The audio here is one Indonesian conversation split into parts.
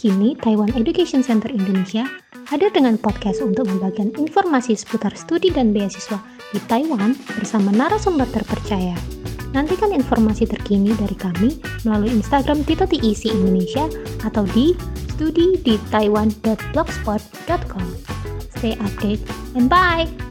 Kini, Taiwan Education Center Indonesia hadir dengan podcast untuk membagikan informasi seputar studi dan beasiswa di Taiwan bersama narasumber terpercaya. Nantikan informasi terkini dari kami melalui Instagram Tito TEC Indonesia atau di studi di taiwan.blogspot.com. Stay update and bye!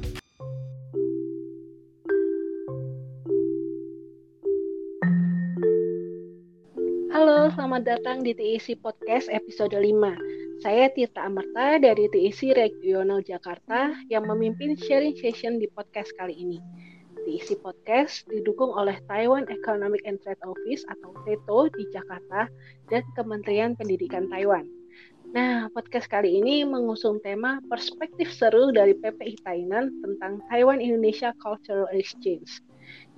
Selamat datang di TIC Podcast episode 5. Saya Tirta Amarta dari TIC Regional Jakarta yang memimpin sharing session di podcast kali ini. TIC Podcast didukung oleh Taiwan Economic and Trade Office atau TETO di Jakarta dan Kementerian Pendidikan Taiwan. Nah, podcast kali ini mengusung tema perspektif seru dari PPI Tainan tentang Taiwan Indonesia Cultural Exchange.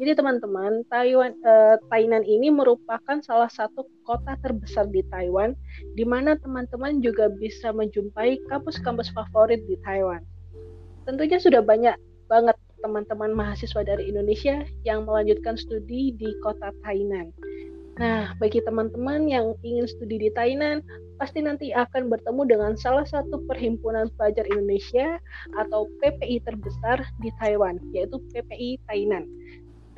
Jadi teman-teman, Taiwan eh, Tainan ini merupakan salah satu kota terbesar di Taiwan di mana teman-teman juga bisa menjumpai kampus-kampus favorit di Taiwan. Tentunya sudah banyak banget teman-teman mahasiswa dari Indonesia yang melanjutkan studi di kota Tainan. Nah, bagi teman-teman yang ingin studi di Tainan, pasti nanti akan bertemu dengan salah satu perhimpunan pelajar Indonesia atau PPI terbesar di Taiwan, yaitu PPI Tainan.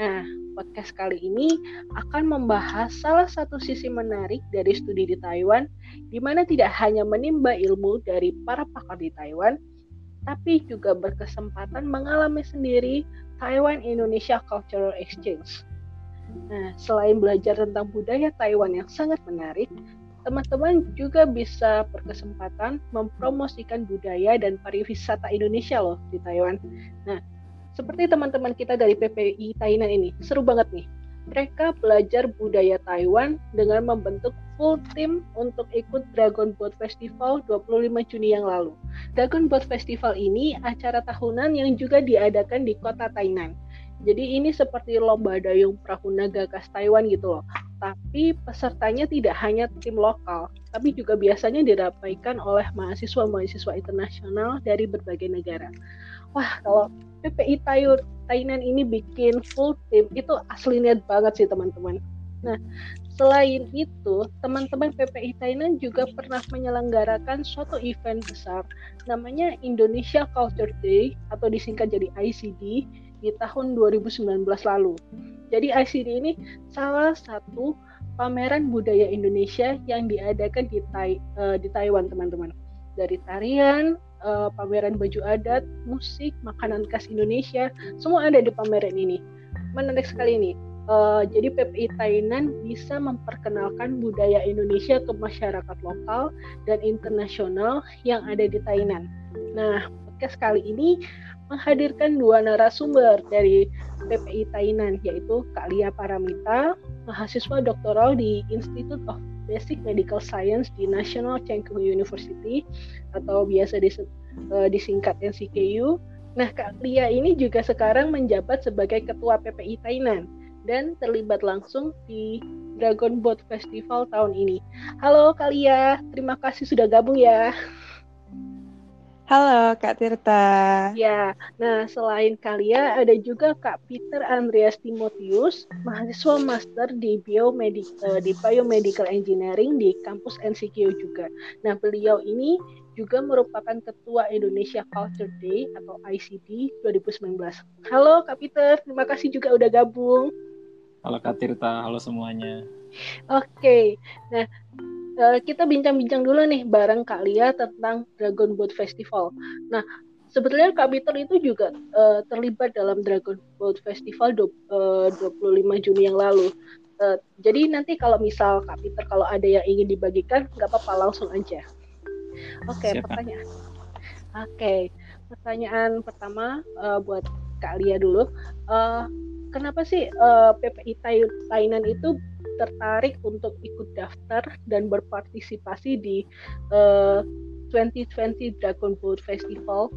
Nah, podcast kali ini akan membahas salah satu sisi menarik dari studi di Taiwan, di mana tidak hanya menimba ilmu dari para pakar di Taiwan, tapi juga berkesempatan mengalami sendiri Taiwan Indonesia Cultural Exchange. Nah, selain belajar tentang budaya Taiwan yang sangat menarik, teman-teman juga bisa berkesempatan mempromosikan budaya dan pariwisata Indonesia loh di Taiwan. Nah, seperti teman-teman kita dari PPI Tainan ini, seru banget nih. Mereka belajar budaya Taiwan dengan membentuk full team untuk ikut Dragon Boat Festival 25 Juni yang lalu. Dragon Boat Festival ini acara tahunan yang juga diadakan di kota Tainan. Jadi ini seperti lomba dayung perahu naga khas Taiwan gitu loh. Tapi pesertanya tidak hanya tim lokal, tapi juga biasanya diramaikan oleh mahasiswa-mahasiswa internasional dari berbagai negara wah kalau PPI Tayur Tainan ini bikin full team itu asli niat banget sih teman-teman. Nah, selain itu, teman-teman PPI Tainan juga pernah menyelenggarakan suatu event besar namanya Indonesia Culture Day atau disingkat jadi ICD di tahun 2019 lalu. Jadi ICD ini salah satu pameran budaya Indonesia yang diadakan di, tai, uh, di Taiwan, teman-teman. Dari tarian, uh, pameran baju adat, musik, makanan khas Indonesia, semua ada di pameran ini. Menarik sekali ini. Uh, jadi PPI Tainan bisa memperkenalkan budaya Indonesia ke masyarakat lokal dan internasional yang ada di Tainan. Nah, podcast kali ini menghadirkan dua narasumber dari PPI Tainan, yaitu Kak Lia Paramita, mahasiswa doktoral di Institute of Basic Medical Science di National Cheng Kung University atau biasa uh, disingkat NCKU. Nah, Kak Lia ini juga sekarang menjabat sebagai Ketua PPI Tainan dan terlibat langsung di Dragon Boat Festival tahun ini. Halo Kak Lia, terima kasih sudah gabung ya. Halo Kak Tirta. Ya, nah selain Kalia ada juga Kak Peter Andreas Timotius, mahasiswa master di Biomedik uh, di Biomedical Engineering di kampus NCQ juga. Nah, beliau ini juga merupakan ketua Indonesia Culture Day atau ICD 2019. Halo Kak Peter, terima kasih juga udah gabung. Halo Kak Tirta, halo semuanya. Oke, nah uh, kita bincang-bincang dulu nih bareng Kak Lia tentang Dragon Boat Festival. Nah, sebetulnya Kak Peter itu juga uh, terlibat dalam Dragon Boat Festival uh, 25 Juni yang lalu. Uh, jadi nanti kalau misal Kak Peter kalau ada yang ingin dibagikan nggak apa-apa langsung aja. Oke, okay, pertanyaan. Oke, okay. pertanyaan pertama uh, buat Kak Lia dulu. Uh, kenapa sih uh, PPI Tainan itu tertarik untuk ikut daftar dan berpartisipasi di uh, 2020 Dragon Boat Festival.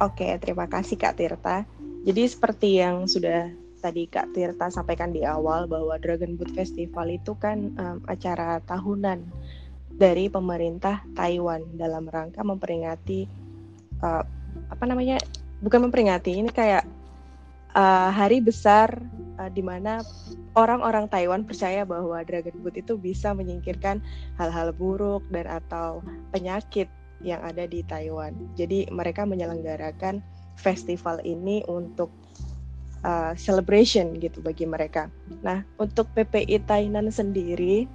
Oke, terima kasih Kak Tirta. Jadi seperti yang sudah tadi Kak Tirta sampaikan di awal bahwa Dragon Boat Festival itu kan um, acara tahunan dari pemerintah Taiwan dalam rangka memperingati uh, apa namanya bukan memperingati ini kayak uh, hari besar uh, di mana orang-orang Taiwan percaya bahwa Dragon Boat itu bisa menyingkirkan hal-hal buruk dan atau penyakit yang ada di Taiwan. Jadi mereka menyelenggarakan festival ini untuk uh, celebration gitu bagi mereka. Nah, untuk PPI Tainan sendiri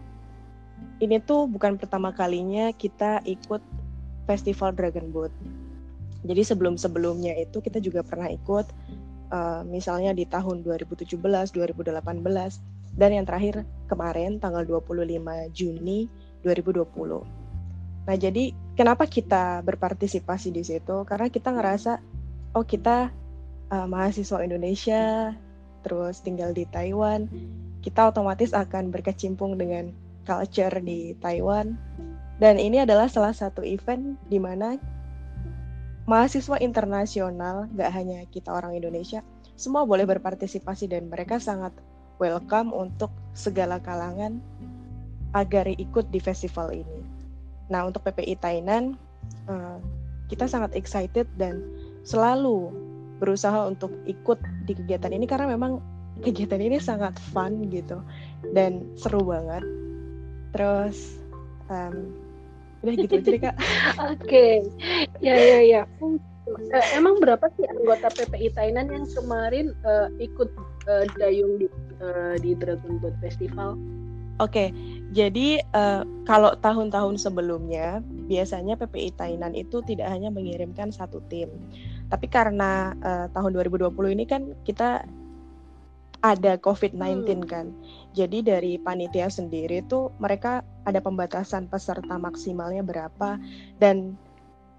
ini tuh bukan pertama kalinya kita ikut festival Dragon Boat. Jadi sebelum-sebelumnya itu kita juga pernah ikut uh, misalnya di tahun 2017, 2018 dan yang terakhir kemarin tanggal 25 Juni 2020. Nah, jadi kenapa kita berpartisipasi di situ? Karena kita ngerasa oh kita uh, mahasiswa Indonesia terus tinggal di Taiwan, kita otomatis akan berkecimpung dengan culture di Taiwan. Dan ini adalah salah satu event di mana mahasiswa internasional, nggak hanya kita orang Indonesia, semua boleh berpartisipasi dan mereka sangat welcome untuk segala kalangan agar ikut di festival ini. Nah, untuk PPI Tainan, uh, kita sangat excited dan selalu berusaha untuk ikut di kegiatan ini karena memang kegiatan ini sangat fun gitu dan seru banget. Terus um, udah gitu jadi kak oke okay. ya ya ya uh, emang berapa sih anggota PPI Tainan yang kemarin uh, ikut uh, dayung di uh, di Dragon Boat Festival oke okay. jadi uh, kalau tahun-tahun sebelumnya biasanya PPI Tainan itu tidak hanya mengirimkan satu tim tapi karena uh, tahun 2020 ini kan kita ada COVID-19 hmm. kan. Jadi dari panitia sendiri tuh mereka ada pembatasan peserta maksimalnya berapa dan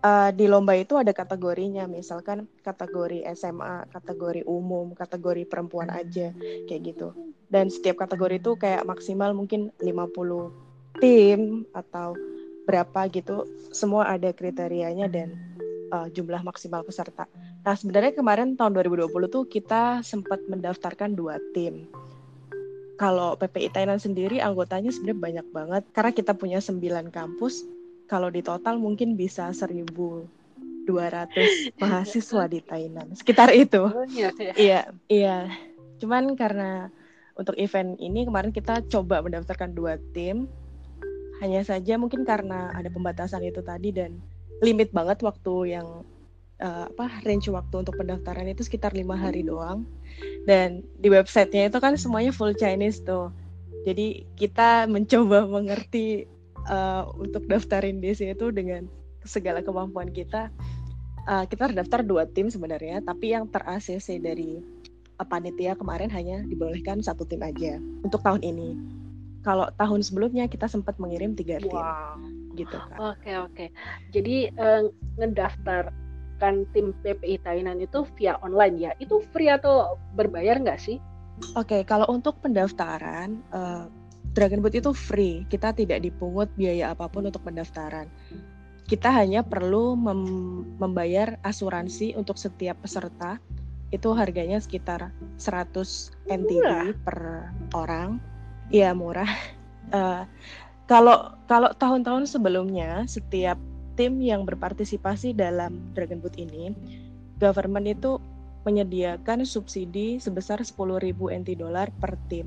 uh, di lomba itu ada kategorinya, misalkan kategori SMA, kategori umum, kategori perempuan aja kayak gitu. Dan setiap kategori itu kayak maksimal mungkin 50 tim atau berapa gitu. Semua ada kriterianya dan uh, jumlah maksimal peserta. Nah, sebenarnya kemarin tahun 2020 tuh kita sempat mendaftarkan dua tim. Kalau PPI Tainan sendiri anggotanya sebenarnya banyak banget karena kita punya 9 kampus. Kalau di total mungkin bisa 1.200 mahasiswa di Tainan. Sekitar itu. Iya, iya. Iya, iya. Cuman karena untuk event ini kemarin kita coba mendaftarkan dua tim. Hanya saja mungkin karena ada pembatasan itu tadi dan limit banget waktu yang uh, apa range waktu untuk pendaftaran itu sekitar lima hari doang. Dan di websitenya itu kan semuanya full Chinese tuh. Jadi kita mencoba mengerti uh, untuk daftarin di sini itu dengan segala kemampuan kita. Uh, kita terdaftar dua tim sebenarnya tapi yang ter ACC dari uh, panitia kemarin hanya dibolehkan satu tim aja untuk tahun ini. Kalau tahun sebelumnya kita sempat mengirim tiga tim. Wow. Gitu kan. Oke oke. Jadi uh, ngedaftarkan tim PPI Tainan itu via online ya. Itu free atau berbayar nggak sih? Oke, kalau untuk pendaftaran uh, Dragon Boat itu free. Kita tidak dipungut biaya apa pun untuk pendaftaran. Kita hanya perlu mem membayar asuransi untuk setiap peserta. Itu harganya sekitar 100 NTD per orang. Iya, murah. Uh, kalau kalau tahun-tahun sebelumnya setiap tim yang berpartisipasi dalam Dragon Boat ini, government itu menyediakan subsidi sebesar 10.000 NT dolar per tim.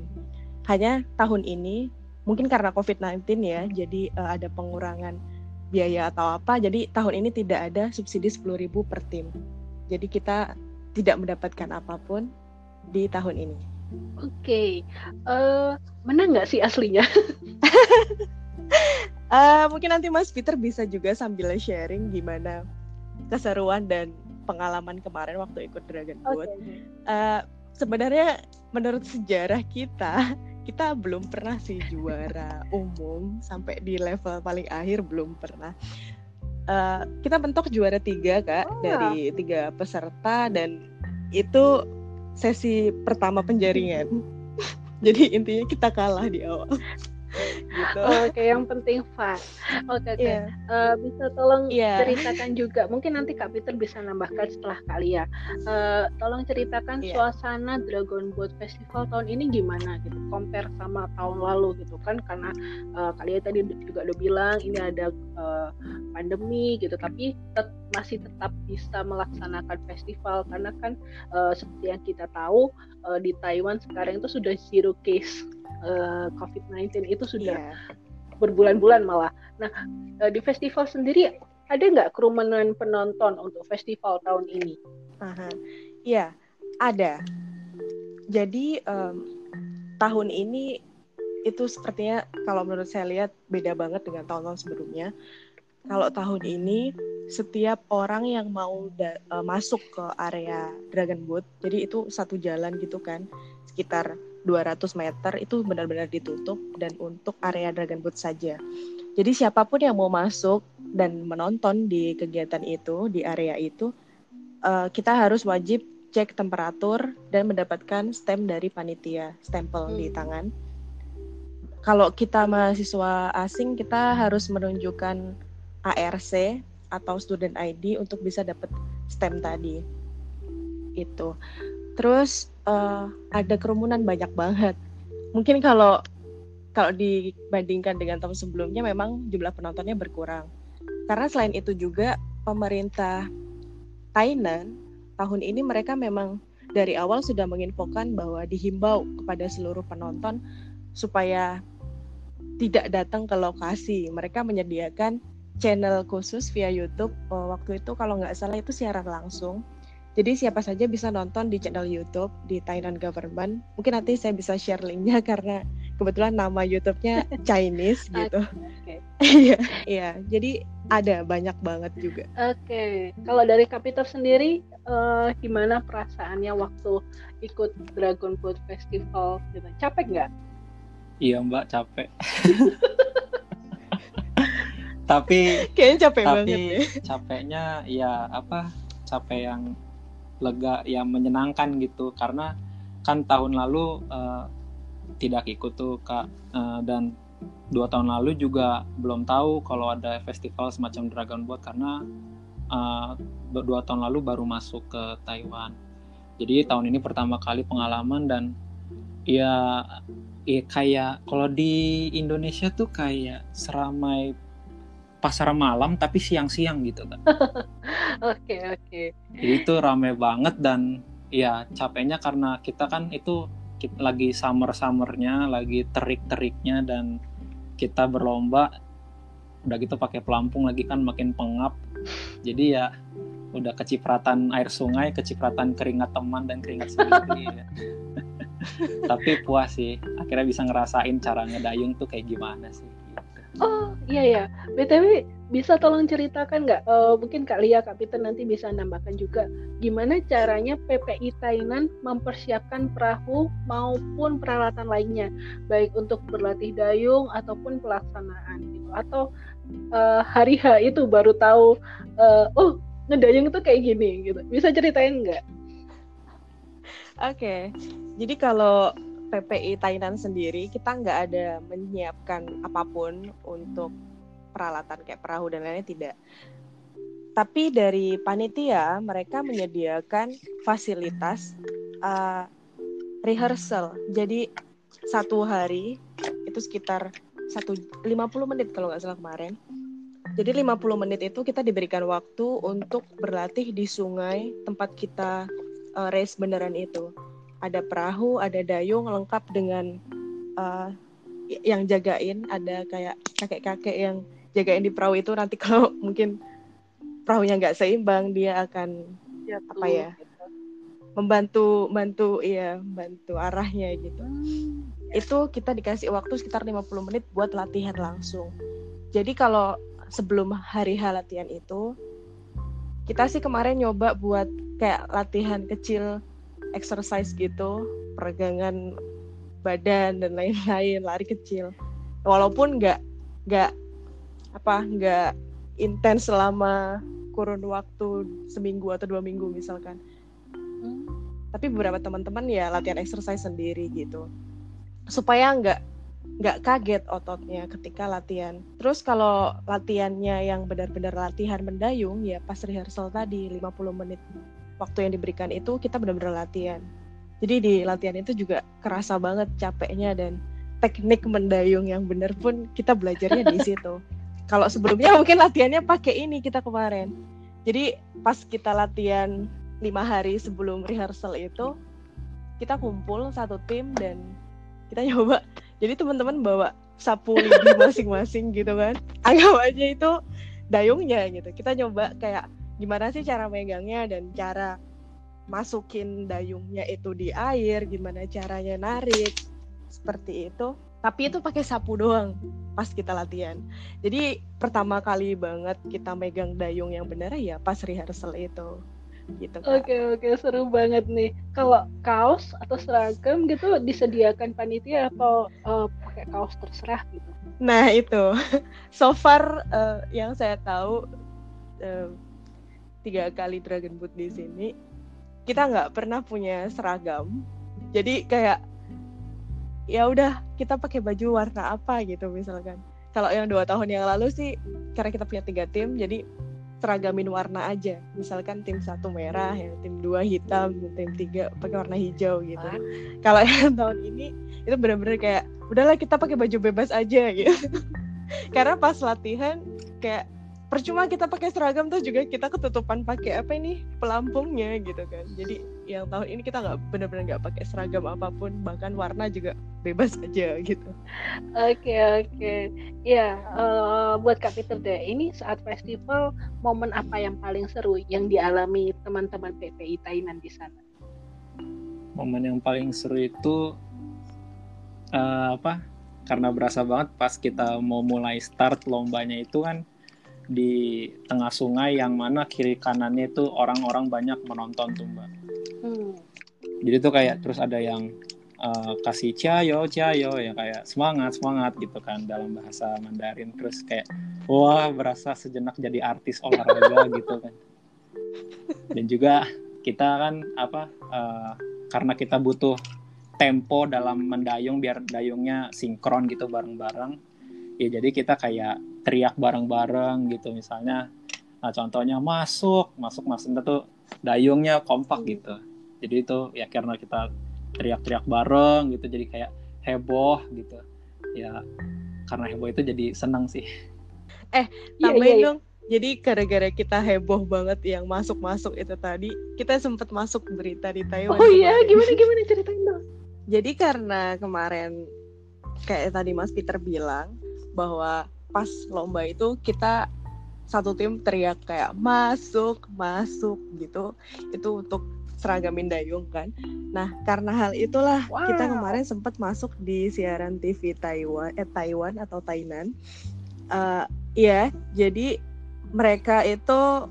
Hanya tahun ini mungkin karena COVID-19 ya, jadi uh, ada pengurangan biaya atau apa, jadi tahun ini tidak ada subsidi 10.000 per tim. Jadi kita tidak mendapatkan apa pun di tahun ini. Oke, okay. uh, eh, menang nggak sih aslinya? uh, mungkin nanti Mas Peter bisa juga sambil sharing gimana keseruan dan pengalaman kemarin waktu ikut Dragon Boat. Okay. Uh, sebenarnya menurut sejarah kita, kita belum pernah sih juara umum sampai di level paling akhir belum pernah. Uh, kita mentok juara tiga kak oh. dari tiga peserta dan itu sesi pertama penjaringan. Jadi intinya kita kalah di awal. Gitu. Oke, yang penting fun. Oke, oke. Iya. Eh, bisa tolong Iya. ceritakan juga. Mungkin nanti Kak Peter bisa nambahkan setelah kali ya. Eh, tolong ceritakan Iya. suasana Dragon Boat Festival tahun ini gimana gitu. Compare sama tahun lalu gitu kan karena eh, kalian tadi juga udah bilang ini ada eh, pandemi gitu tapi tet- masih tetap bisa melaksanakan festival karena kan eh, seperti yang kita tahu eh, di Taiwan sekarang itu sudah zero case eh, COVID-19 itu sudah Iya. berbulan-bulan malah. Nah, eh, di festival sendiri ada nggak kerumunan penonton untuk festival tahun ini? Aha. Iya, ada. Jadi em, tahun ini itu sepertinya kalau menurut saya lihat beda banget dengan tahun-tahun sebelumnya. Kalau tahun ini setiap orang yang mau da- eh, masuk ke area Dragon Boat, jadi itu satu jalan gitu kan, sekitar 200 meter itu benar-benar ditutup dan untuk area Dragon Boat saja. Jadi siapa pun yang mau masuk dan menonton di kegiatan itu di area itu eh, kita harus wajib cek temperatur dan mendapatkan stem dari panitia, stempel di Hmm. tangan. Kalau kita mahasiswa asing, kita harus menunjukkan ARC atau student ID untuk bisa dapat stem tadi. Itu. Terus eh, ada kerumunan banyak banget. Mungkin kalau kalau dibandingkan dengan tahun sebelumnya memang jumlah penontonnya berkurang. Karena selain itu juga pemerintah Thailand tahun ini mereka memang dari awal sudah menginfokan bahwa dihimbau kepada seluruh penonton supaya tidak datang ke lokasi. Mereka menyediakan channel khusus via YouTube. Eh, waktu itu kalau nggak salah itu siaran langsung. Jadi siapa saja bisa nonton di channel YouTube di Thailand Government. Mungkin nanti saya bisa share linknya karena kebetulan nama YouTube-nya Chinese gitu. Oke. Iya, iya. Jadi ada banyak banget juga. Oke, kalau dari Kapiter sendiri, eh, gimana perasaannya waktu ikut Dragon Boat Festival? Gitu? Capek nggak? Iya mbak capek. tapi Kayaknya capek tapi banget ya. capeknya ya apa capek yang lega yang menyenangkan gitu. Karena kan tahun lalu eh, tidak ikut tuh kak. Eh, dan dua tahun lalu juga belum tahu kalau ada festival semacam Dragon Boat karena eh, dua tahun lalu baru masuk ke Taiwan. Jadi tahun ini pertama kali pengalaman dan ya ya kayak kalau di Indonesia tuh kayak seramai pasar malam tapi siang-siang gitu kan Oke, oke. jadi itu rame banget dan ya capeknya karena kita kan itu kita lagi summer summernya lagi terik teriknya dan kita berlomba udah gitu pakai pelampung lagi kan makin pengap jadi ya udah kecipratan air sungai kecipratan keringat teman dan keringat sendiri ya. tapi puas sih akhirnya bisa ngerasain cara ngedayung tuh kayak gimana sih gitu. Oh, iya ya. BTW bisa tolong ceritakan nggak? Eh, mungkin Kak Lia, Kak Peter nanti bisa nambahkan juga gimana caranya PPI Thailand mempersiapkan perahu maupun peralatan lainnya, baik untuk berlatih dayung ataupun pelaksanaan gitu. Atau eh, hari H itu baru tahu eh, oh ngedayung itu kayak gini gitu. Bisa ceritain nggak? Oke, jadi kalau PPI Thailand sendiri kita nggak ada menyiapkan apa pun untuk peralatan kayak perahu dan lainnya tidak. Tapi dari panitia mereka menyediakan fasilitas uh, rehearsal. Jadi satu hari itu sekitar satu 50 menit kalau nggak salah kemarin. Jadi 50 menit itu kita diberikan waktu untuk berlatih di sungai tempat kita uh, race beneran itu. Ada perahu, ada dayung lengkap dengan uh, yang jagain, ada kayak kakek-kakek yang jagain di perahu itu nanti kalau mungkin perahunya nggak seimbang dia akan Jatuh, Apa ya? gitu. membantu bantu iya bantu arahnya gitu. Hmm, Itu kita dikasih waktu sekitar 50 menit buat latihan langsung. Jadi kalau sebelum hari H latihan itu kita sih kemarin nyoba buat kayak latihan kecil exercise gitu, peregangan badan dan lain-lain, lari kecil. Walaupun nggak nggak apa nggak intens selama kurun waktu seminggu atau dua minggu misalkan. hmm. Tapi beberapa teman-teman ya latihan exercise sendiri gitu, supaya nggak nggak kaget ototnya ketika latihan. Terus kalau latihannya yang benar-benar latihan mendayung ya pas rehearsal tadi 50 menit waktu yang diberikan itu kita benar-benar latihan. Jadi di latihan itu juga kerasa banget capeknya dan teknik mendayung yang benar pun kita belajarnya di situ. Kalau sebelumnya mungkin latihannya pakai ini kita kemarin. Jadi pas kita latihan lima hari sebelum rehearsal itu kita kumpul satu tim dan kita nyoba. Jadi teman-teman bawa sapu lidi masing-masing gitu kan. Anggap aja itu dayungnya gitu. Kita nyoba kayak gimana sih cara megangnya dan cara masukin dayungnya itu di air gimana caranya narik seperti itu tapi itu pakai sapu doang pas kita latihan jadi pertama kali banget kita megang dayung yang benar ya pas rehearsal itu gitu Oke okay, oke okay. seru banget nih. Kalau kaos atau seragam gitu disediakan panitia atau uh, pakai kaos terserah gitu? Nah itu, so far uh, yang saya tahu uh, tiga kali Dragon Boot di sini kita nggak pernah punya seragam. Jadi kayak ya udah kita pakai baju warna apa gitu misalkan. Kalau yang dua tahun yang lalu sih karena kita punya tiga tim jadi seragamin warna aja. Misalkan tim satu merah ya tim dua hitam tim tiga pakai warna hijau gitu. Kalau yang tahun ini itu benar-benar kayak udahlah kita pakai baju bebas aja gitu. Karena pas latihan kayak percuma kita pakai seragam tuh juga kita ketutupan pakai apa ini? Pelampungnya gitu kan. Jadi yang tahun ini kita nggak benar-benar nggak pakai seragam apa pun bahkan warna juga bebas aja gitu. Oke okay, oke. Okay. ya uh, buat Kak Peter deh ini saat festival momen apa yang paling seru yang dialami teman-teman PPI Tainan di sana? Momen yang paling seru itu uh, apa? Karena berasa banget pas kita mau mulai start lombanya itu kan di tengah sungai yang mana kiri kanannya itu orang-orang banyak menonton tuh mbak. Hmm. Jadi tuh kayak terus ada yang uh, kasih cayo cayo ya kayak semangat semangat gitu kan dalam bahasa Mandarin terus kayak wah berasa sejenak jadi artis olahraga gitu kan. Dan juga kita kan apa uh, karena kita butuh tempo dalam mendayung biar dayungnya sinkron gitu bareng-bareng ya jadi kita kayak teriak bareng-bareng gitu. Misalnya nah contohnya masuk masuk masuk. Tuh dayungnya kompak gitu. Jadi itu ya karena kita teriak-teriak bareng gitu jadi kayak heboh gitu. Ya karena heboh itu jadi seneng sih. Eh iya, tambahin iya, iya, dong. Jadi gara-gara kita heboh banget yang masuk-masuk itu tadi kita sempat masuk berita di Taiwan oh iya gimana gimana? Ceritain dong. Jadi karena kemarin kayak tadi Mas Peter bilang bahwa pas lomba itu kita satu tim teriak kayak masuk masuk gitu. Itu untuk seragamin dayung kan. Nah karena hal itulah wow. kita kemarin sempat masuk di siaran TV Taiwan eh Taiwan atau Tainan uh, ya jadi mereka itu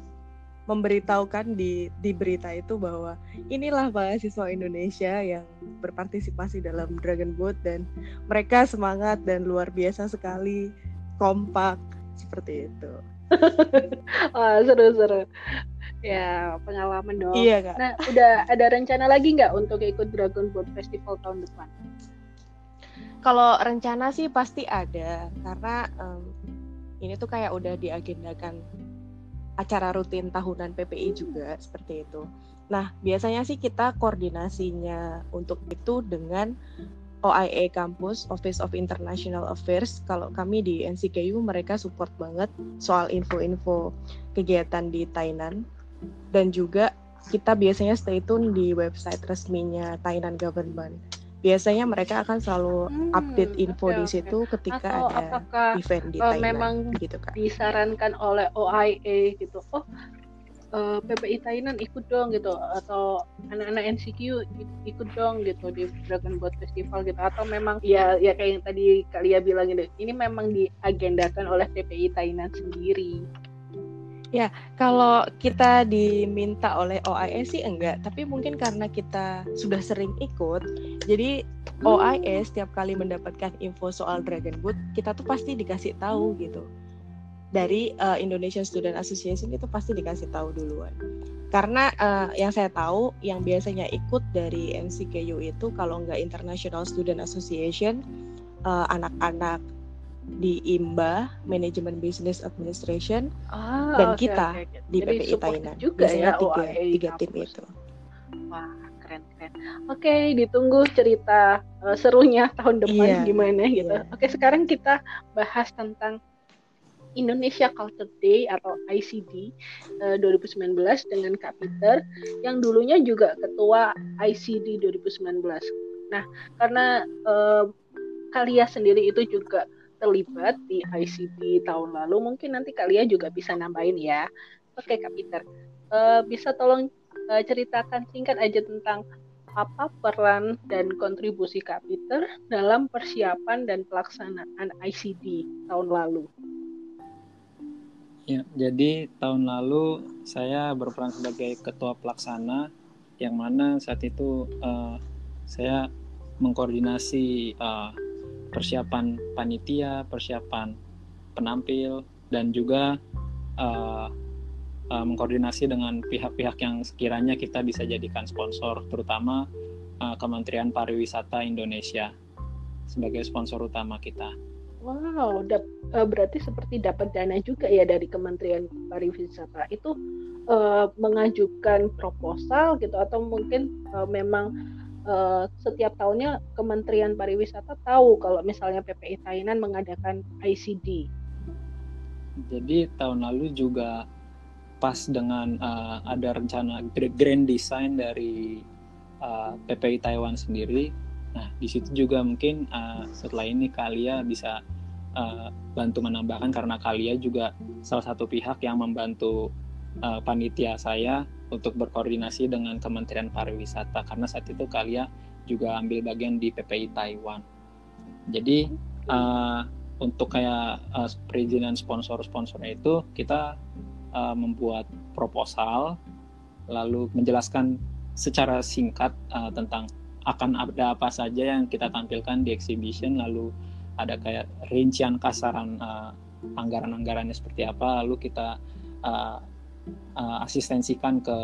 memberitahukan di di berita itu bahwa inilah mahasiswa Indonesia yang berpartisipasi dalam Dragon Boat dan mereka semangat dan luar biasa sekali kompak seperti itu. Wah, seru-seru. Ya, pengalaman dong. Iya, Kak. Nah, udah ada rencana lagi nggak untuk ikut Dragon Boat Festival tahun depan? Kalau rencana sih pasti ada, karena um, ini tuh kayak udah diagendakan acara rutin tahunan PPI juga seperti itu. Nah, biasanya sih kita koordinasinya untuk itu dengan OIA Campus Office of International Affairs kalau kami di NCKU mereka support banget soal info-info kegiatan di Tainan dan juga kita biasanya stay tune di website resminya Tainan Government. Biasanya mereka akan selalu hmm, update info okay, di situ okay. ketika Atau ada event di uh, Tainan. Memang gitu kan. disarankan oleh OIA gitu. Oh, uh, eh, PPI Thailand ikut dong gitu atau anak-anak NCQ ikut dong gitu di Dragon Boat Festival gitu atau memang ya ya kayak yang tadi Kalia bilang gitu ini memang diagendakan oleh PPI Thailand sendiri. Ya, kalau kita diminta oleh OIE sih enggak, tapi mungkin karena kita sudah sering ikut, jadi OIE setiap kali mendapatkan info soal Dragon Boat, kita tuh pasti dikasih tahu gitu dari uh, Indonesian Student Association itu pasti dikasih tahu duluan. Karena uh, yang saya tahu yang biasanya ikut dari MCKU itu kalau nggak International Student Association uh, anak-anak di IMBA Manajemen Business Administration Ah, dan oke, kita oke. di Jadi PPI Tainan. juga Biasanya ya. tiga, eh, tiga tim itu. Wah, keren keren. Oke, ditunggu cerita eh, serunya tahun depan Iya, gimana gitu. iya. Oke, sekarang kita bahas tentang Indonesia Culture Day atau ICD eh, 2019 dengan Kak Peter yang dulunya juga ketua ICD 2019. Nah, karena eh, Kalia sendiri itu juga terlibat di ICD tahun lalu, mungkin nanti Kalia juga bisa nambahin ya. Oke, Kak Peter, Eh, bisa tolong eh, ceritakan singkat aja tentang apa peran dan kontribusi Kak Peter dalam persiapan dan pelaksanaan ICD tahun lalu. Ya, jadi tahun lalu saya berperan sebagai ketua pelaksana yang mana saat itu eh, saya mengkoordinasi eh, persiapan panitia, persiapan penampil dan juga eh, eh, mengkoordinasi dengan pihak-pihak yang sekiranya kita bisa jadikan sponsor, terutama eh, Kementerian Pariwisata Indonesia sebagai sponsor utama kita. Wow, dap- eh, berarti seperti dapat dana juga ya dari Kementerian Pariwisata. Itu eh, mengajukan proposal gitu atau mungkin eh, memang eh, setiap tahunnya Kementerian Pariwisata tahu kalau misalnya PPI Tainan mengadakan ICD. Jadi tahun lalu juga pas dengan uh, ada rencana gra- grand design dari uh, PPI Taiwan sendiri. Nah, di situ juga mungkin uh, setelah ini Kalia bisa uh, bantu menambahkan karena Kalia juga salah satu pihak yang membantu uh, panitia saya untuk berkoordinasi dengan Kementerian Pariwisata karena saat itu Kalia juga ambil bagian di PPI Taiwan. Jadi uh, untuk kayak uh, perizinan sponsor-sponsornya itu kita uh, membuat proposal lalu menjelaskan secara singkat uh, tentang akan ada apa saja yang kita tampilkan di exhibition lalu ada kayak rincian kasaran uh, anggaran-anggarannya seperti apa lalu kita uh, uh, asistensikan ke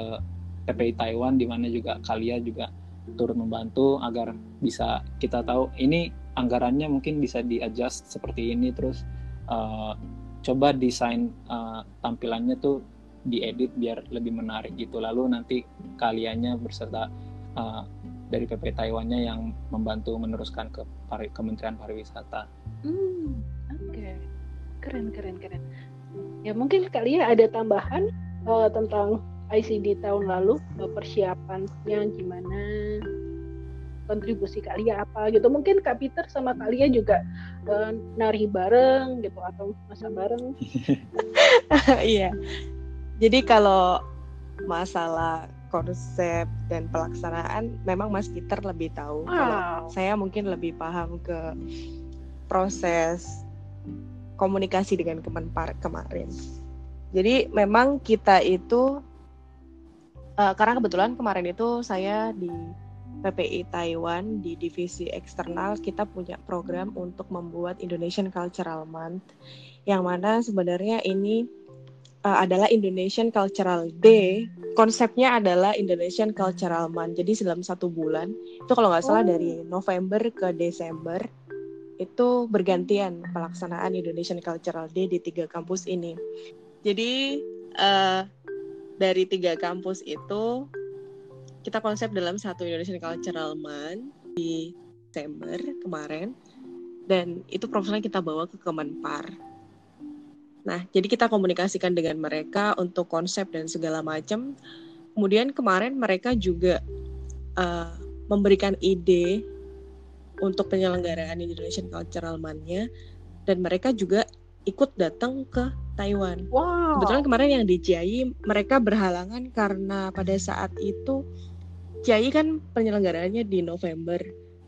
PPI Taiwan di mana juga Kalia juga turut membantu agar bisa kita tahu ini anggarannya mungkin bisa di adjust seperti ini terus uh, coba desain uh, tampilannya tuh diedit biar lebih menarik gitu. Lalu nanti kaliannya berserta uh, dari PP Taiwannya yang membantu meneruskan ke pari, Kementerian Pariwisata. Hmm, oke. Keren, keren, keren. Ya mungkin kalian ada tambahan eh, tentang ICD tahun lalu, eh, persiapannya gimana, kontribusi kalian apa gitu. Mungkin Kak Peter sama kalian juga eh, nari bareng gitu atau masa bareng. Iya. Jadi kalau masalah konsep dan pelaksanaan memang Mas Peter lebih tahu. Kalau Wow. saya mungkin lebih paham ke proses komunikasi dengan Kemenpar kemarin. Jadi memang kita itu eh, karena kebetulan kemarin itu saya di PPI Taiwan di divisi eksternal kita punya program untuk membuat Indonesian Cultural Month yang mana sebenarnya ini uh, adalah Indonesian Cultural Day. Konsepnya adalah Indonesian Cultural Month. Jadi dalam satu bulan itu kalau nggak salah Oh. dari November ke Desember itu bergantian pelaksanaan Indonesian Cultural Day di tiga kampus ini. Jadi uh, dari tiga kampus itu kita konsep dalam satu Indonesian Cultural Month di Desember kemarin dan itu proposalnya kita bawa ke Kemenpar. Nah, jadi kita komunikasikan dengan mereka untuk konsep dan segala macam. Kemudian kemarin mereka juga uh, memberikan ide untuk penyelenggaraan Indonesian Cultural Month-nya dan mereka juga ikut datang ke Taiwan. Wow. Kebetulan kemarin yang di Ciai mereka berhalangan karena pada saat itu Ciai kan penyelenggaraannya di November.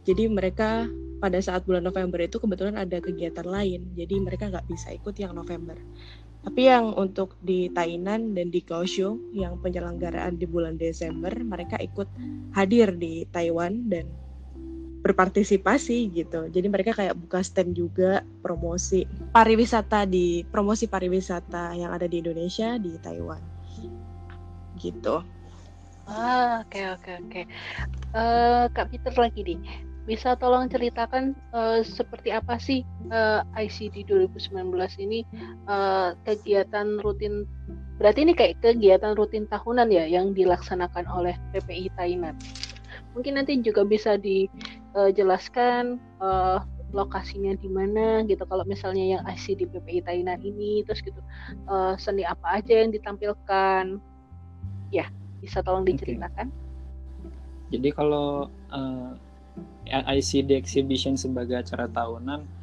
Jadi mereka pada saat bulan November itu kebetulan ada kegiatan lain. Jadi mereka nggak bisa ikut yang November. Tapi yang untuk di Tainan dan di Kaohsiung yang penyelenggaraan di bulan Desember mereka ikut hadir di Taiwan dan berpartisipasi gitu. Jadi mereka kayak buka stand juga promosi pariwisata di promosi pariwisata yang ada di Indonesia di Taiwan. Gitu. Ah, oke oke oke. Eh, Kak Peter lagi nih. Bisa tolong ceritakan uh, seperti apa sih uh, ICD 2019 ini uh, kegiatan rutin berarti ini kayak kegiatan rutin tahunan ya yang dilaksanakan oleh PPI Tainan. Mungkin nanti juga bisa dijelaskan uh, lokasinya di mana gitu kalau misalnya yang ICD PPI Tainan ini terus gitu uh, seni apa aja yang ditampilkan ya bisa tolong diceritakan. Okay. Jadi kalau uh, ICD exhibition sebagai acara tahunan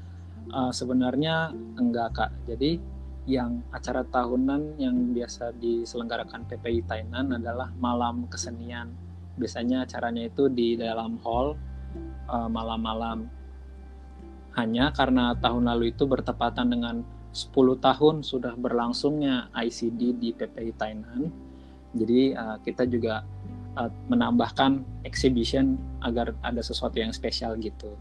uh, sebenarnya enggak kak. Jadi yang acara tahunan yang biasa diselenggarakan PPI Tainan adalah malam kesenian. Biasanya acaranya itu di dalam hall uh, malam-malam. Hanya karena tahun lalu itu bertepatan dengan 10 tahun sudah berlangsungnya ICD di PPI Tainan. Jadi uh, kita juga uh, menambahkan exhibition agar ada sesuatu yang spesial gitu.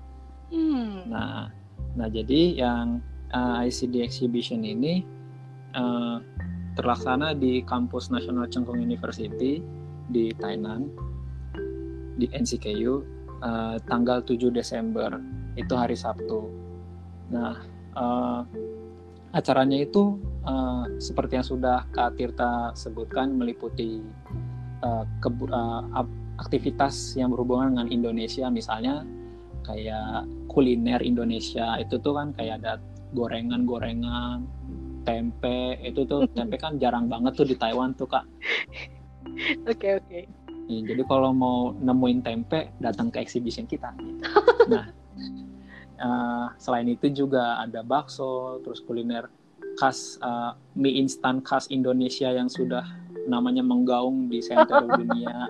Hmm. Nah, nah jadi yang uh, ICD exhibition ini uh, terlaksana di kampus Nasional Cheng University di Tainan di NCKU uh, tanggal 7 Desember itu hari Sabtu. Nah, uh, acaranya itu uh, seperti yang sudah Kak Tirta sebutkan meliputi uh, uh, aktivitas yang berhubungan dengan Indonesia. Misalnya kayak kuliner Indonesia itu tuh kan kayak ada gorengan-gorengan tempe itu tuh tempe kan jarang banget tuh di Taiwan tuh kak. Oke oke. Okay, okay. ya, jadi kalau mau nemuin tempe datang ke exhibition kita. Nah uh, selain itu juga ada bakso terus kuliner khas uh, mie instan khas Indonesia yang sudah namanya menggaung di center dunia.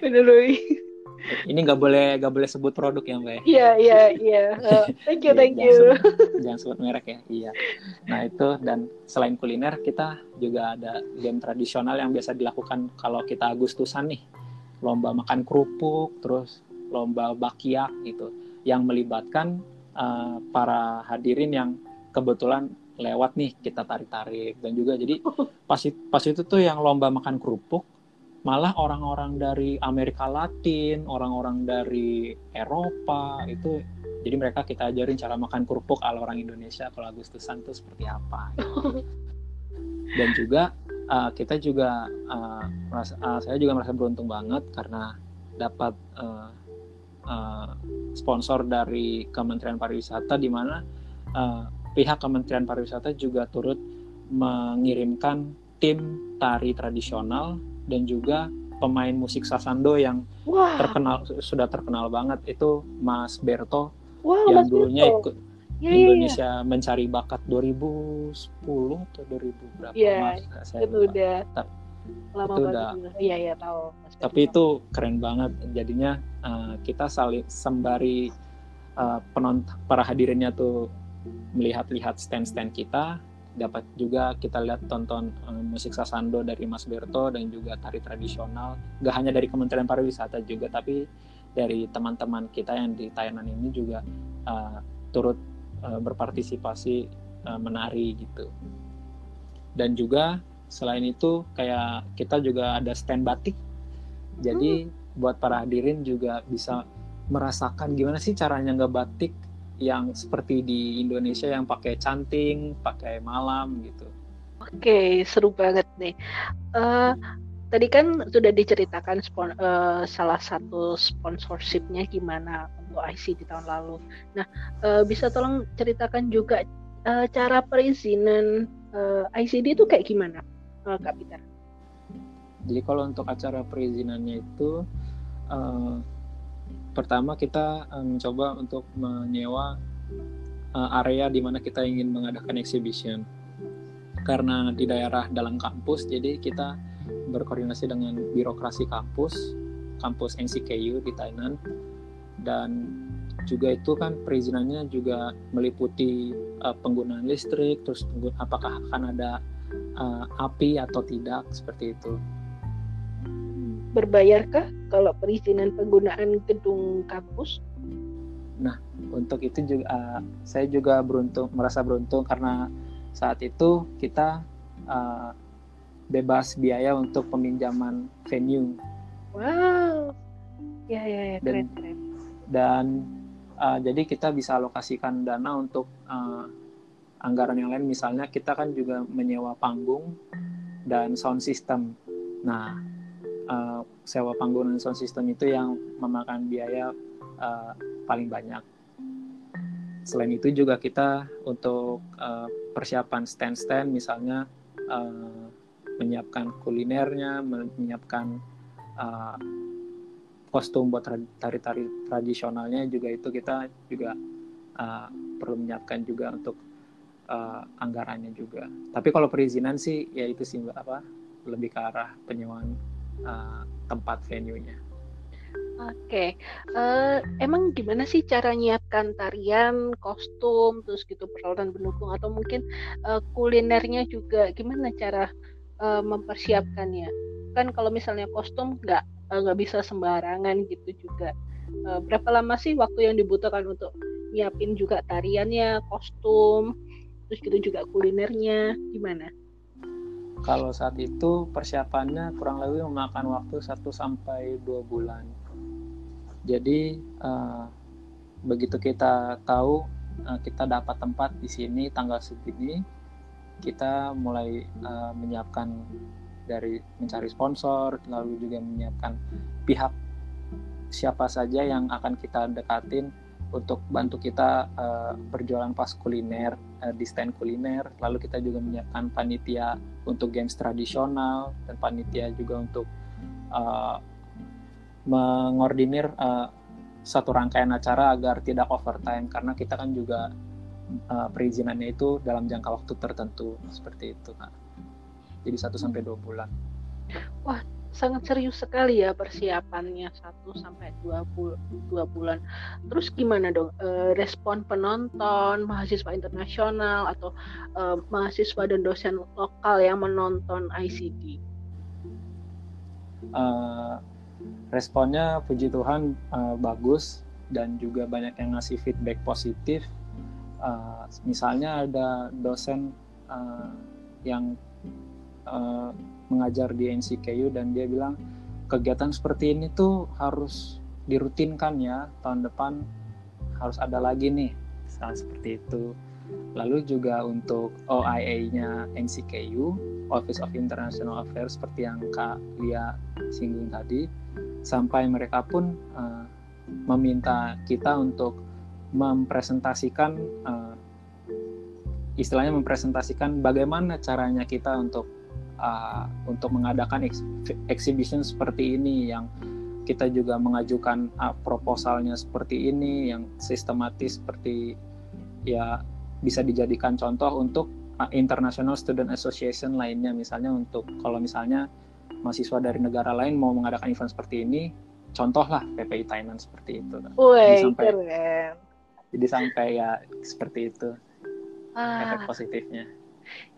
Bener. Ini nggak boleh nggak boleh sebut produk ya mbak? Ya? Iya iya iya. Oh, thank you thank you. Jangan sebut, jangan sebut merek ya. Iya. Nah itu dan selain kuliner kita juga ada game tradisional yang biasa dilakukan kalau kita Agustusan nih lomba makan kerupuk terus lomba bakiak gitu yang melibatkan uh, para hadirin yang kebetulan lewat nih kita tarik-tarik dan juga jadi pas pas itu tuh yang lomba makan kerupuk malah orang-orang dari Amerika Latin, orang-orang dari Eropa itu jadi mereka kita ajarin cara makan kerupuk ala orang Indonesia kalau Agustusan itu seperti apa. Dan juga uh, kita juga uh, merasa, uh, saya juga merasa beruntung banget karena dapat uh, uh, sponsor dari Kementerian Pariwisata di mana uh, pihak Kementerian Pariwisata juga turut mengirimkan tim tari tradisional dan juga pemain musik sasando yang Wah. terkenal sudah terkenal banget itu Mas Berto Wah, yang Mas dulunya Berto. ikut ya, Indonesia ya, mencari bakat 2010 atau 2000 berapa ya, Mas saya itu lupa. udah lama itu udah iya iya tahu Mas tapi itu keren banget jadinya uh, kita saling sembari uh, penonton para hadirinnya tuh melihat-lihat stand-stand kita dapat juga kita lihat tonton um, musik sasando dari Mas Berto dan juga tari tradisional. Gak hanya dari Kementerian Pariwisata juga tapi dari teman-teman kita yang di Thailand ini juga uh, turut uh, berpartisipasi uh, menari gitu. Dan juga selain itu kayak kita juga ada stand batik. Jadi hmm. buat para hadirin juga bisa merasakan gimana sih caranya nggak batik yang seperti di Indonesia yang pakai canting, pakai malam gitu. Oke, seru banget nih. Uh, tadi kan sudah diceritakan spon uh, salah satu sponsorshipnya gimana untuk IC di tahun lalu. Nah, uh, bisa tolong ceritakan juga uh, cara perizinan uh, ICD itu kayak gimana, uh, Kak Peter? Jadi kalau untuk acara perizinannya itu uh, pertama kita uh, mencoba untuk menyewa uh, area di mana kita ingin mengadakan exhibition. Karena di daerah dalam kampus, jadi kita berkoordinasi dengan birokrasi kampus, kampus NCKU di Tainan, dan juga itu kan perizinannya juga meliputi uh, penggunaan listrik, terus apakah akan ada uh, api atau tidak seperti itu berbayarkah kalau perizinan penggunaan gedung kampus? Nah, untuk itu juga uh, saya juga beruntung merasa beruntung karena saat itu kita uh, bebas biaya untuk peminjaman venue. Wow. Ya ya ya keren dan, keren. Dan uh, jadi kita bisa alokasikan dana untuk uh, anggaran yang lain misalnya kita kan juga menyewa panggung dan sound system nah uh, sewa panggung dan sound system itu yang memakan biaya uh, paling banyak. Selain itu juga kita untuk uh, persiapan stand-stand misalnya uh, menyiapkan kulinernya menyiapkan uh, kostum buat tari-tari tradisionalnya juga itu kita juga uh, perlu menyiapkan juga untuk uh, anggarannya juga. Tapi kalau perizinan sih ya itu sih apa lebih ke arah penyewaan uh, tempat venue-nya Oke, uh, emang gimana sih cara nyiapkan tarian, kostum, terus gitu peralatan pendukung atau mungkin uh, kulinernya juga gimana cara uh, mempersiapkannya? Kan kalau misalnya kostum nggak nggak bisa sembarangan gitu juga. Uh, berapa lama sih waktu yang dibutuhkan untuk nyiapin juga tariannya, kostum, terus gitu juga kulinernya, gimana? Kalau saat itu persiapannya kurang lebih memakan waktu 1 sampai dua bulan. Jadi uh, begitu kita tahu uh, kita dapat tempat di sini tanggal segini, kita mulai uh, menyiapkan dari mencari sponsor, lalu juga menyiapkan pihak siapa saja yang akan kita dekatin untuk bantu kita uh, berjualan pas kuliner uh, di stand kuliner lalu kita juga menyiapkan panitia untuk games tradisional dan panitia juga untuk uh, mengordinir uh, satu rangkaian acara agar tidak overtime karena kita kan juga uh, perizinannya itu dalam jangka waktu tertentu seperti itu kak. Jadi satu sampai dua bulan. Wah sangat serius sekali ya persiapannya satu sampai dua bul bulan. Terus gimana dong uh, respon penonton mahasiswa internasional atau uh, mahasiswa dan dosen lokal yang menonton ICD? Uh, responnya puji Tuhan uh, bagus dan juga banyak yang ngasih feedback positif. Uh, misalnya ada dosen uh, yang uh, mengajar di NCKU dan dia bilang kegiatan seperti ini tuh harus dirutinkan ya tahun depan harus ada lagi nih misalnya seperti itu. Lalu juga untuk OIA-nya NCKU, Office of International Affairs seperti yang Kak Lia singgung tadi, sampai mereka pun uh, meminta kita untuk mempresentasikan uh, istilahnya mempresentasikan bagaimana caranya kita untuk uh, untuk mengadakan ex exhibition seperti ini yang kita juga mengajukan uh, proposalnya seperti ini yang sistematis seperti ya bisa dijadikan contoh untuk uh, International Student Association lainnya misalnya untuk kalau misalnya mahasiswa dari negara lain mau mengadakan event seperti ini, contohlah PPI Thailand seperti itu. Sampai, keren. Jadi sampai ya seperti itu ah. efek positifnya.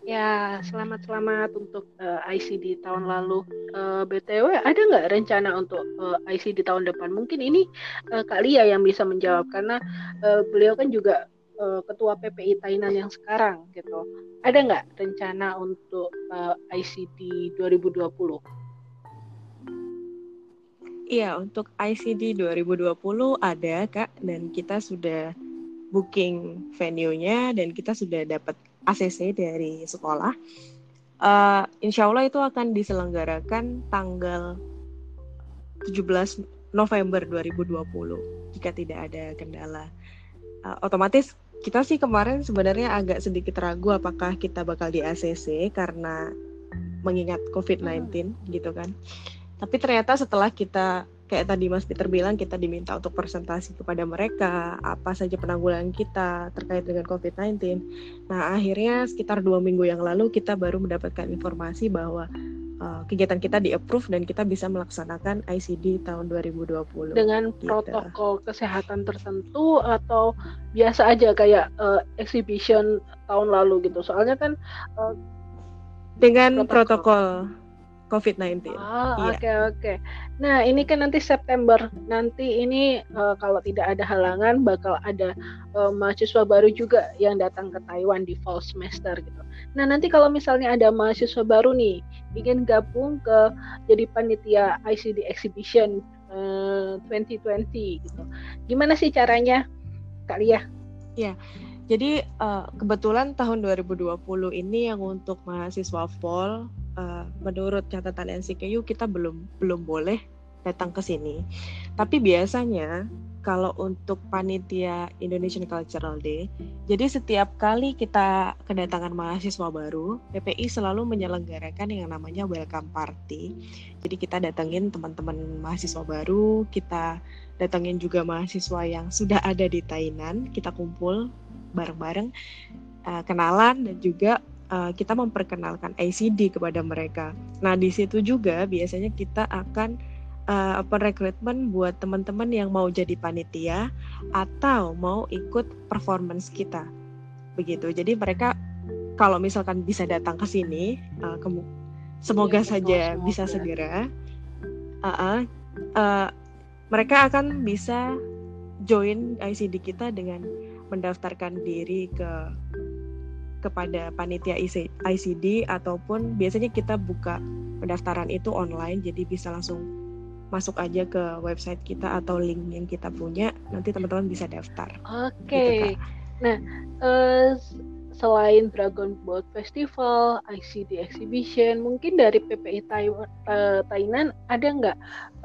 Ya, selamat-selamat untuk uh, eh, ICD tahun lalu. Uh, eh, BTW, ada nggak rencana untuk uh, eh, ICD tahun depan? Mungkin ini uh, Kak Lia yang bisa menjawab karena uh, beliau kan juga uh, ketua PPI Thailand yang sekarang gitu. Ada nggak rencana untuk uh, ICD 2020? Iya, untuk ICD 2020 ada Kak dan kita sudah booking venue-nya dan kita sudah dapat ACC dari sekolah. Uh, insya Allah itu akan diselenggarakan tanggal 17 November 2020 jika tidak ada kendala. Uh, otomatis kita sih kemarin sebenarnya agak sedikit ragu apakah kita bakal di ACC karena mengingat COVID-19 hmm. gitu kan. Tapi ternyata setelah kita kayak tadi Mas Peter bilang kita diminta untuk presentasi kepada mereka apa saja penanggulangan kita terkait dengan COVID-19. Nah akhirnya sekitar dua minggu yang lalu kita baru mendapatkan informasi bahwa uh, kegiatan kita di approve dan kita bisa melaksanakan ICD tahun 2020 dengan gitu. protokol kesehatan tertentu atau biasa aja kayak uh, exhibition tahun lalu gitu soalnya kan uh, dengan protokol, protokol COVID-19. Oh, ah, oke iya. oke. Okay. Nah, ini kan nanti September. Nanti ini uh, kalau tidak ada halangan bakal ada uh, mahasiswa baru juga yang datang ke Taiwan di fall semester gitu. Nah, nanti kalau misalnya ada mahasiswa baru nih ingin gabung ke jadi panitia ICD Exhibition uh, 2020 gitu. Gimana sih caranya? Kak Lia. Ya, jadi uh, kebetulan tahun 2020 ini yang untuk mahasiswa FOL, uh, menurut catatan NCKU kita belum belum boleh datang ke sini. Tapi biasanya kalau untuk panitia Indonesian Cultural Day, jadi setiap kali kita kedatangan mahasiswa baru, PPI selalu menyelenggarakan yang namanya welcome party. Jadi kita datengin teman-teman mahasiswa baru, kita datengin juga mahasiswa yang sudah ada di Tainan, kita kumpul bareng-bareng, uh, kenalan dan juga uh, kita memperkenalkan ICD kepada mereka. Nah di situ juga biasanya kita akan uh, rekrutmen buat teman-teman yang mau jadi panitia atau mau ikut performance kita begitu jadi mereka kalau misalkan bisa datang ke sini uh, ke, semoga ya, saja semoga. bisa segera uh, uh, uh, mereka akan bisa join ICD kita dengan mendaftarkan diri ke kepada panitia ICD ataupun biasanya kita buka pendaftaran itu online jadi bisa langsung masuk aja ke website kita atau link yang kita punya nanti teman-teman bisa daftar. Oke. Okay. Gitu, nah, uh, selain Dragon Boat Festival, ICD Exhibition, mungkin dari PPI Taiwan, Tainan ada nggak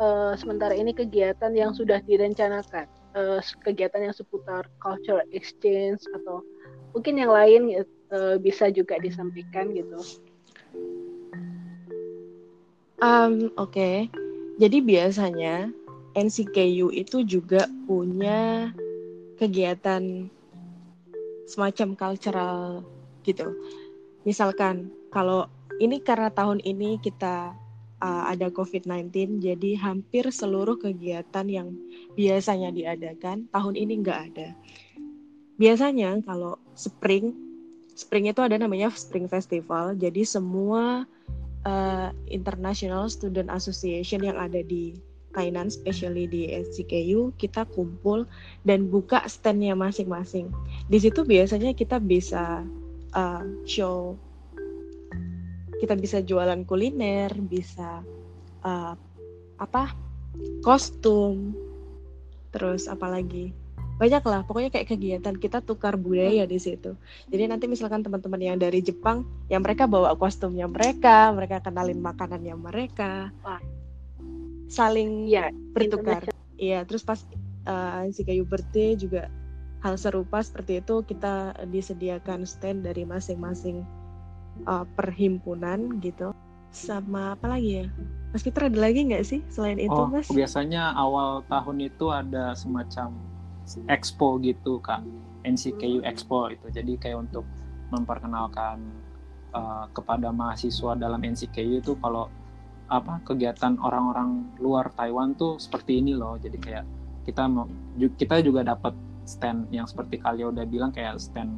uh, sementara ini kegiatan yang sudah direncanakan, uh, kegiatan yang seputar culture exchange atau mungkin yang lain uh, bisa juga disampaikan gitu. Um, Oke. Okay jadi biasanya NCKU itu juga punya kegiatan semacam cultural gitu. Misalkan kalau ini karena tahun ini kita uh, ada COVID-19, jadi hampir seluruh kegiatan yang biasanya diadakan tahun ini nggak ada. Biasanya kalau spring, spring itu ada namanya Spring Festival, jadi semua uh, International Student Association yang ada di Tainan, especially di SCKU, kita kumpul dan buka standnya masing-masing. Di situ biasanya kita bisa uh, show, kita bisa jualan kuliner, bisa uh, apa kostum, terus apalagi banyak lah pokoknya kayak kegiatan kita tukar budaya di situ. Jadi nanti misalkan teman-teman yang dari Jepang yang mereka bawa kostumnya mereka mereka kenalin makanannya mereka. Wah. saling ya bertukar. iya terus pas uh, si kayu birthday juga hal serupa seperti itu kita disediakan stand dari masing-masing uh, perhimpunan gitu. Sama apa lagi ya? Mas Peter ada lagi nggak sih selain itu oh, Mas? Biasanya awal tahun itu ada semacam expo gitu kak. NCKU Expo itu. Jadi kayak untuk memperkenalkan uh, kepada mahasiswa dalam NCKU itu kalau apa kegiatan orang-orang luar Taiwan tuh seperti ini loh. Jadi kayak kita mau kita juga dapat stand yang seperti kalian udah bilang kayak stand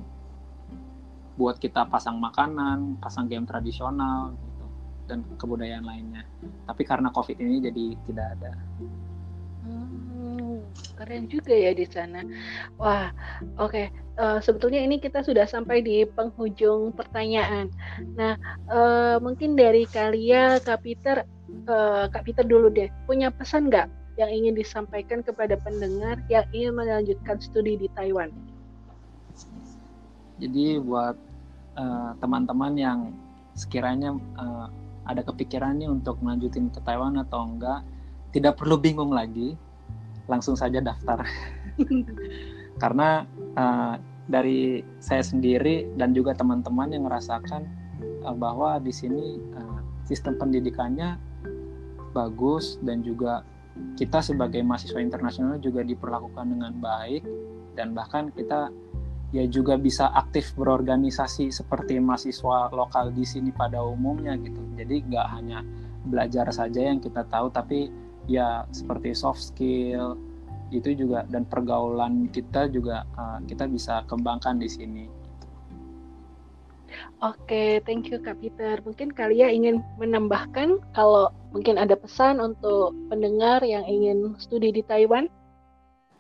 buat kita pasang makanan pasang game tradisional gitu dan kebudayaan lainnya tapi karena covid ini jadi tidak ada keren juga ya di sana. Wah, oke. Okay. Uh, eh, sebetulnya ini kita sudah sampai di penghujung pertanyaan. Nah, uh, mungkin dari kalian, Kak Peter, uh, Kak Peter dulu deh, punya pesan nggak yang ingin disampaikan kepada pendengar yang ingin melanjutkan studi di Taiwan? Jadi buat teman-teman uh, yang sekiranya uh, ada kepikirannya untuk melanjutin ke Taiwan atau enggak, tidak perlu bingung lagi langsung saja daftar. Karena uh, dari saya sendiri dan juga teman-teman yang merasakan uh, bahwa di sini uh, sistem pendidikannya bagus dan juga kita sebagai mahasiswa internasional juga diperlakukan dengan baik dan bahkan kita ya juga bisa aktif berorganisasi seperti mahasiswa lokal di sini pada umumnya gitu jadi nggak hanya belajar saja yang kita tahu tapi ya seperti soft skill itu juga dan pergaulan kita juga uh, kita bisa kembangkan di sini. Oke, thank you Kak Peter. Mungkin kalian ingin menambahkan kalau mungkin ada pesan untuk pendengar yang ingin studi di Taiwan?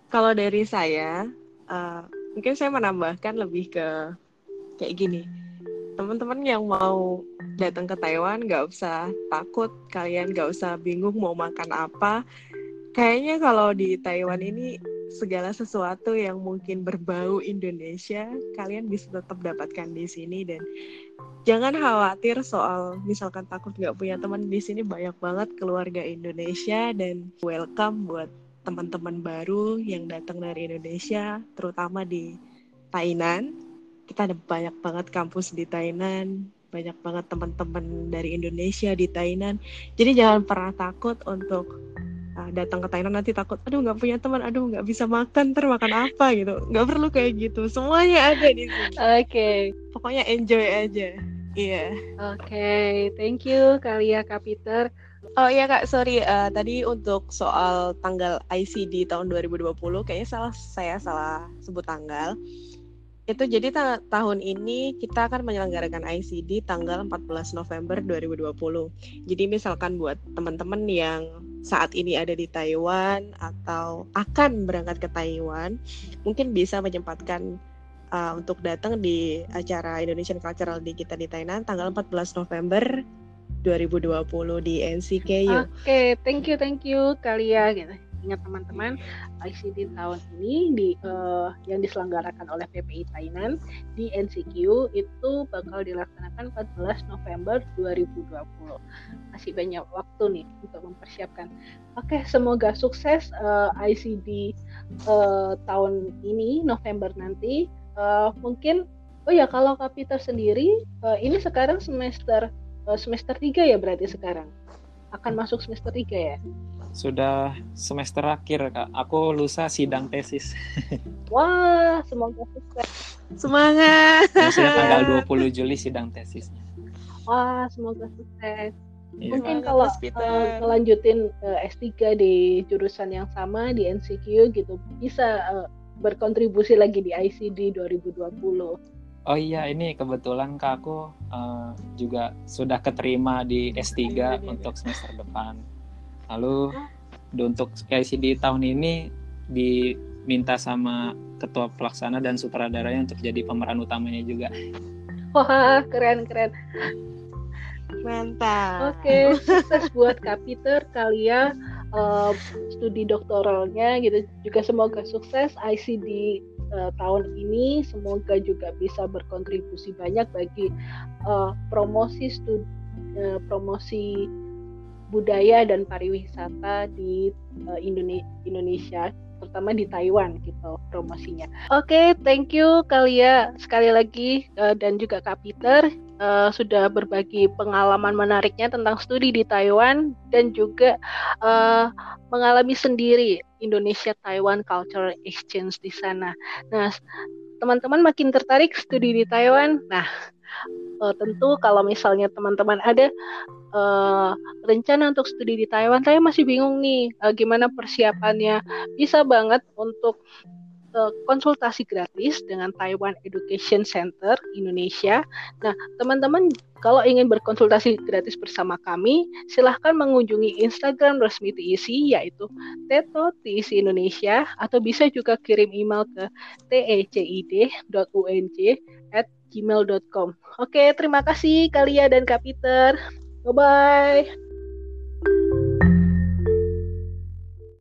Kalau dari saya, uh, mungkin saya menambahkan lebih ke kayak gini. Teman-teman yang mau datang ke Taiwan nggak usah takut, kalian nggak usah bingung mau makan apa. Kayaknya kalau di Taiwan ini segala sesuatu yang mungkin berbau Indonesia kalian bisa tetap dapatkan di sini dan jangan khawatir soal misalkan takut nggak punya teman di sini banyak banget keluarga Indonesia dan welcome buat teman-teman baru yang datang dari Indonesia terutama di Tainan kita ada banyak banget kampus di Tainan banyak banget teman-teman dari Indonesia di Tainan jadi jangan pernah takut untuk uh, datang ke Thailand nanti takut aduh nggak punya teman aduh nggak bisa makan termakan apa gitu nggak perlu kayak gitu semuanya ada di sini oke okay. pokoknya enjoy aja iya yeah. oke okay. thank you Kalia Kak Peter Oh iya kak, sorry uh, tadi untuk soal tanggal ICD tahun 2020 kayaknya salah saya salah sebut tanggal itu jadi ta tahun ini kita akan menyelenggarakan ICD tanggal 14 November 2020. Jadi misalkan buat teman-teman yang saat ini ada di Taiwan atau akan berangkat ke Taiwan, mungkin bisa menyempatkan uh, untuk datang di acara Indonesian Cultural Day kita di Tainan tanggal 14 November 2020 di NCKU. Oke, okay, thank you, thank you Kalia gitu ingat teman-teman ICT tahun ini di uh, yang diselenggarakan oleh PPI Tainan di NCQ itu bakal dilaksanakan 14 November 2020. Masih banyak waktu nih untuk mempersiapkan. Oke, semoga sukses uh, eh, ICD uh, tahun ini November nanti. Uh, mungkin oh ya kalau Kapita sendiri uh, ini sekarang semester semester 3 ya berarti sekarang. Akan masuk semester 3 ya? Sudah semester akhir, Kak. Aku lusa sidang tesis. Wah, semoga sukses. Semangat. Maksudnya tanggal 20 Juli sidang tesisnya. Wah, semoga sukses. Ya. Mungkin kalau uh, melanjutin uh, eh, S3 di jurusan yang sama di NCQ gitu bisa uh, berkontribusi lagi di ICD 2020. Oh iya, ini kebetulan Kak aku uh, juga sudah keterima di S3 ya, untuk semester depan. Lalu untuk ICD tahun ini diminta sama ketua pelaksana dan sutradaranya untuk jadi pemeran utamanya juga. Wah, keren keren. Mantap. Oke, okay, sukses buat Kak Peter, Kalia uh, studi doktoralnya gitu. Juga semoga sukses ICD uh, tahun ini. Semoga juga bisa berkontribusi banyak bagi uh, promosi studi uh, promosi budaya dan pariwisata di uh, Indonesia terutama di Taiwan gitu promosinya. Oke, okay, thank you Kalia sekali lagi uh, dan juga Kak Peter uh, sudah berbagi pengalaman menariknya tentang studi di Taiwan dan juga uh, mengalami sendiri Indonesia Taiwan Cultural Exchange di sana. Nah, teman-teman makin tertarik studi di Taiwan. Nah, uh, tentu kalau misalnya teman-teman ada uh, rencana untuk studi di Taiwan, saya masih bingung nih uh, gimana persiapannya. Bisa banget untuk konsultasi gratis dengan Taiwan Education Center Indonesia. Nah, teman-teman kalau ingin berkonsultasi gratis bersama kami, silahkan mengunjungi Instagram resmi TIC yaitu Teto TIC Indonesia atau bisa juga kirim email ke tecid.unj at gmail.com. Oke, terima kasih Kalia dan Kak. Bye-bye.